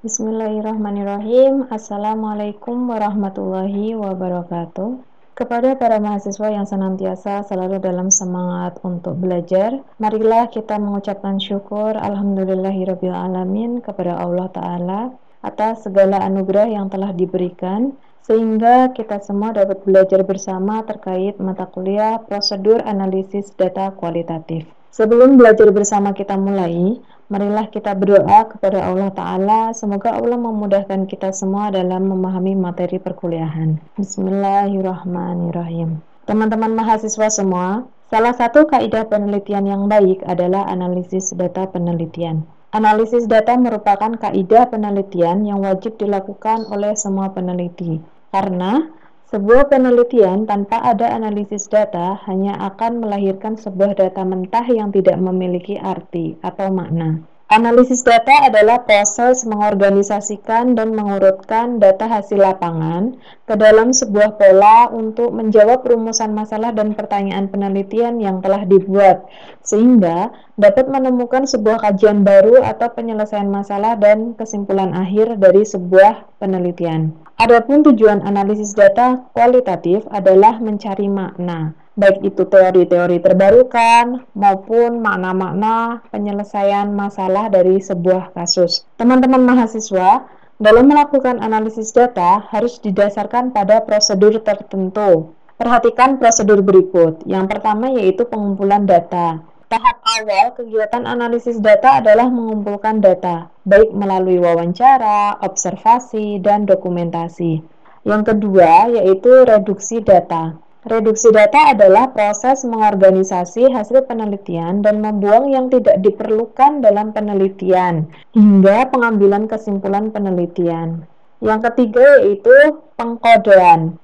Bismillahirrahmanirrahim. Assalamualaikum warahmatullahi wabarakatuh. Kepada para mahasiswa yang senantiasa selalu dalam semangat untuk belajar, marilah kita mengucapkan syukur alhamdulillahirrabbilalamin kepada Allah Ta'ala atas segala anugerah yang telah diberikan sehingga kita semua dapat belajar bersama terkait mata kuliah prosedur analisis data kualitatif. Sebelum belajar bersama kita mulai, Marilah kita berdoa kepada Allah Ta'ala, semoga Allah memudahkan kita semua dalam memahami materi perkuliahan. Bismillahirrahmanirrahim. Teman-teman mahasiswa semua, salah satu kaidah penelitian yang baik adalah analisis data penelitian. Analisis data merupakan kaidah penelitian yang wajib dilakukan oleh semua peneliti, karena sebuah penelitian tanpa ada analisis data hanya akan melahirkan sebuah data mentah yang tidak memiliki arti atau makna. Analisis data adalah proses mengorganisasikan dan mengurutkan data hasil lapangan ke dalam sebuah pola untuk menjawab rumusan masalah dan pertanyaan penelitian yang telah dibuat, sehingga dapat menemukan sebuah kajian baru atau penyelesaian masalah dan kesimpulan akhir dari sebuah penelitian. Adapun tujuan analisis data kualitatif adalah mencari makna, baik itu teori-teori terbarukan maupun makna-makna penyelesaian masalah dari sebuah kasus. Teman-teman mahasiswa, dalam melakukan analisis data harus didasarkan pada prosedur tertentu. Perhatikan prosedur berikut. Yang pertama yaitu pengumpulan data. Tahap awal kegiatan analisis data adalah mengumpulkan data, baik melalui wawancara, observasi, dan dokumentasi. Yang kedua yaitu reduksi data. Reduksi data adalah proses mengorganisasi hasil penelitian dan membuang yang tidak diperlukan dalam penelitian hingga pengambilan kesimpulan penelitian. Yang ketiga yaitu pengkodean.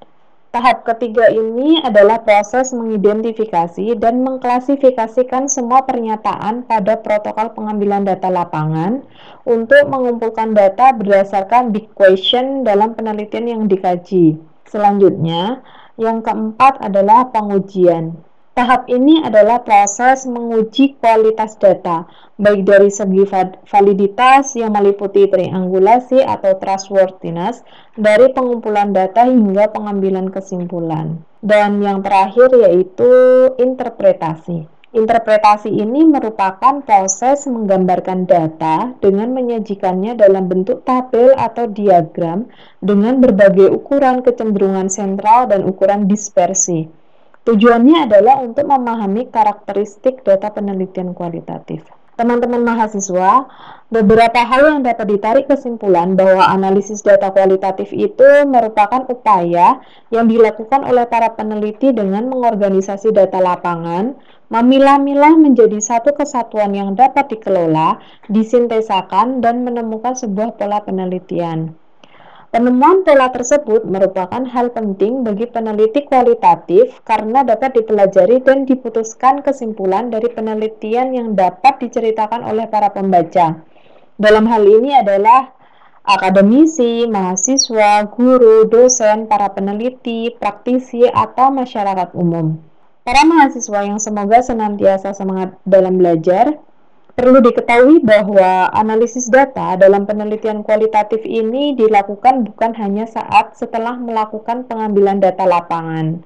Tahap ketiga ini adalah proses mengidentifikasi dan mengklasifikasikan semua pernyataan pada protokol pengambilan data lapangan untuk mengumpulkan data berdasarkan big question dalam penelitian yang dikaji. Selanjutnya, yang keempat adalah pengujian. Tahap ini adalah proses menguji kualitas data, baik dari segi validitas yang meliputi triangulasi atau trustworthiness dari pengumpulan data hingga pengambilan kesimpulan. Dan yang terakhir yaitu interpretasi. Interpretasi ini merupakan proses menggambarkan data dengan menyajikannya dalam bentuk tabel atau diagram dengan berbagai ukuran kecenderungan sentral dan ukuran dispersi. Tujuannya adalah untuk memahami karakteristik data penelitian kualitatif. Teman-teman mahasiswa, beberapa hal yang dapat ditarik kesimpulan bahwa analisis data kualitatif itu merupakan upaya yang dilakukan oleh para peneliti dengan mengorganisasi data lapangan, memilah-milah menjadi satu kesatuan yang dapat dikelola, disintesakan, dan menemukan sebuah pola penelitian. Penemuan pola tersebut merupakan hal penting bagi peneliti kualitatif karena dapat dipelajari dan diputuskan kesimpulan dari penelitian yang dapat diceritakan oleh para pembaca. Dalam hal ini adalah akademisi, mahasiswa, guru, dosen, para peneliti, praktisi, atau masyarakat umum. Para mahasiswa yang semoga senantiasa semangat dalam belajar, Perlu diketahui bahwa analisis data dalam penelitian kualitatif ini dilakukan bukan hanya saat setelah melakukan pengambilan data lapangan,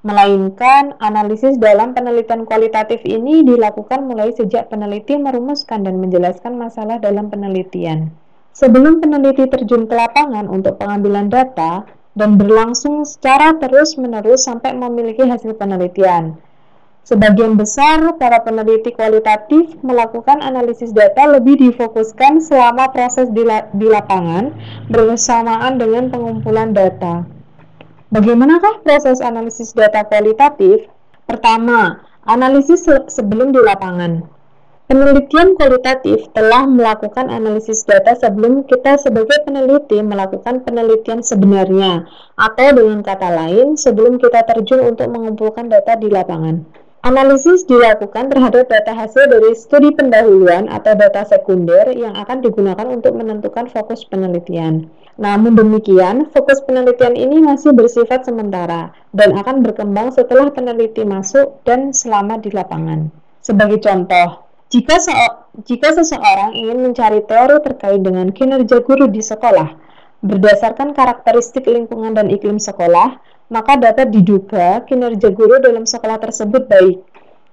melainkan analisis dalam penelitian kualitatif ini dilakukan mulai sejak peneliti merumuskan dan menjelaskan masalah dalam penelitian. Sebelum peneliti terjun ke lapangan untuk pengambilan data dan berlangsung secara terus-menerus sampai memiliki hasil penelitian. Sebagian besar para peneliti kualitatif melakukan analisis data lebih difokuskan selama proses di, la lapangan bersamaan dengan pengumpulan data. Bagaimanakah proses analisis data kualitatif? Pertama, analisis se sebelum di lapangan. Penelitian kualitatif telah melakukan analisis data sebelum kita sebagai peneliti melakukan penelitian sebenarnya, atau dengan kata lain, sebelum kita terjun untuk mengumpulkan data di lapangan. Analisis dilakukan terhadap data hasil dari studi pendahuluan atau data sekunder yang akan digunakan untuk menentukan fokus penelitian. Namun demikian, fokus penelitian ini masih bersifat sementara dan akan berkembang setelah peneliti masuk dan selama di lapangan. Sebagai contoh, Jika, se jika seseorang ingin mencari teori terkait dengan kinerja guru di sekolah, berdasarkan karakteristik lingkungan dan iklim sekolah, maka dapat diduga kinerja guru dalam sekolah tersebut baik.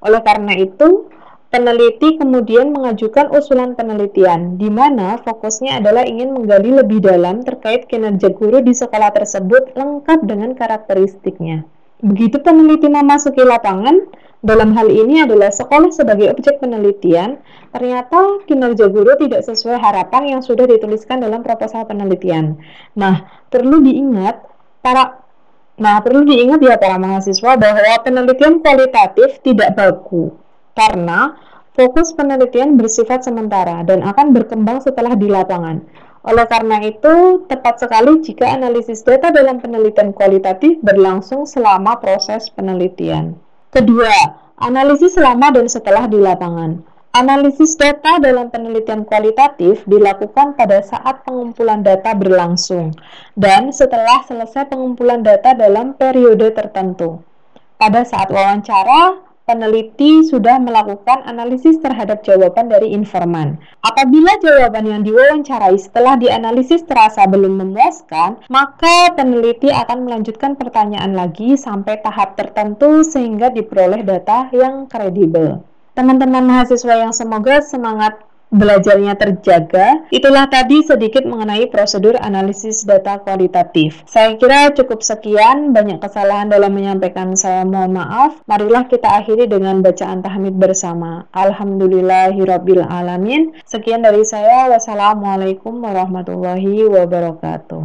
Oleh karena itu, peneliti kemudian mengajukan usulan penelitian, di mana fokusnya adalah ingin menggali lebih dalam terkait kinerja guru di sekolah tersebut lengkap dengan karakteristiknya. Begitu peneliti memasuki lapangan, dalam hal ini adalah sekolah sebagai objek penelitian, ternyata kinerja guru tidak sesuai harapan yang sudah dituliskan dalam proposal penelitian. Nah, perlu diingat para Nah, perlu diingat ya para mahasiswa bahwa penelitian kualitatif tidak baku karena fokus penelitian bersifat sementara dan akan berkembang setelah di lapangan. Oleh karena itu, tepat sekali jika analisis data dalam penelitian kualitatif berlangsung selama proses penelitian. Kedua, analisis selama dan setelah di lapangan. Analisis data dalam penelitian kualitatif dilakukan pada saat pengumpulan data berlangsung dan setelah selesai pengumpulan data dalam periode tertentu. Pada saat wawancara, peneliti sudah melakukan analisis terhadap jawaban dari informan. Apabila jawaban yang diwawancarai setelah dianalisis terasa belum memuaskan, maka peneliti akan melanjutkan pertanyaan lagi sampai tahap tertentu sehingga diperoleh data yang kredibel. Teman-teman mahasiswa yang semoga semangat belajarnya terjaga. Itulah tadi sedikit mengenai prosedur analisis data kualitatif. Saya kira cukup sekian, banyak kesalahan dalam menyampaikan saya mohon maaf. Marilah kita akhiri dengan bacaan tahmid bersama. Alhamdulillahirabbil alamin. Sekian dari saya. Wassalamualaikum warahmatullahi wabarakatuh.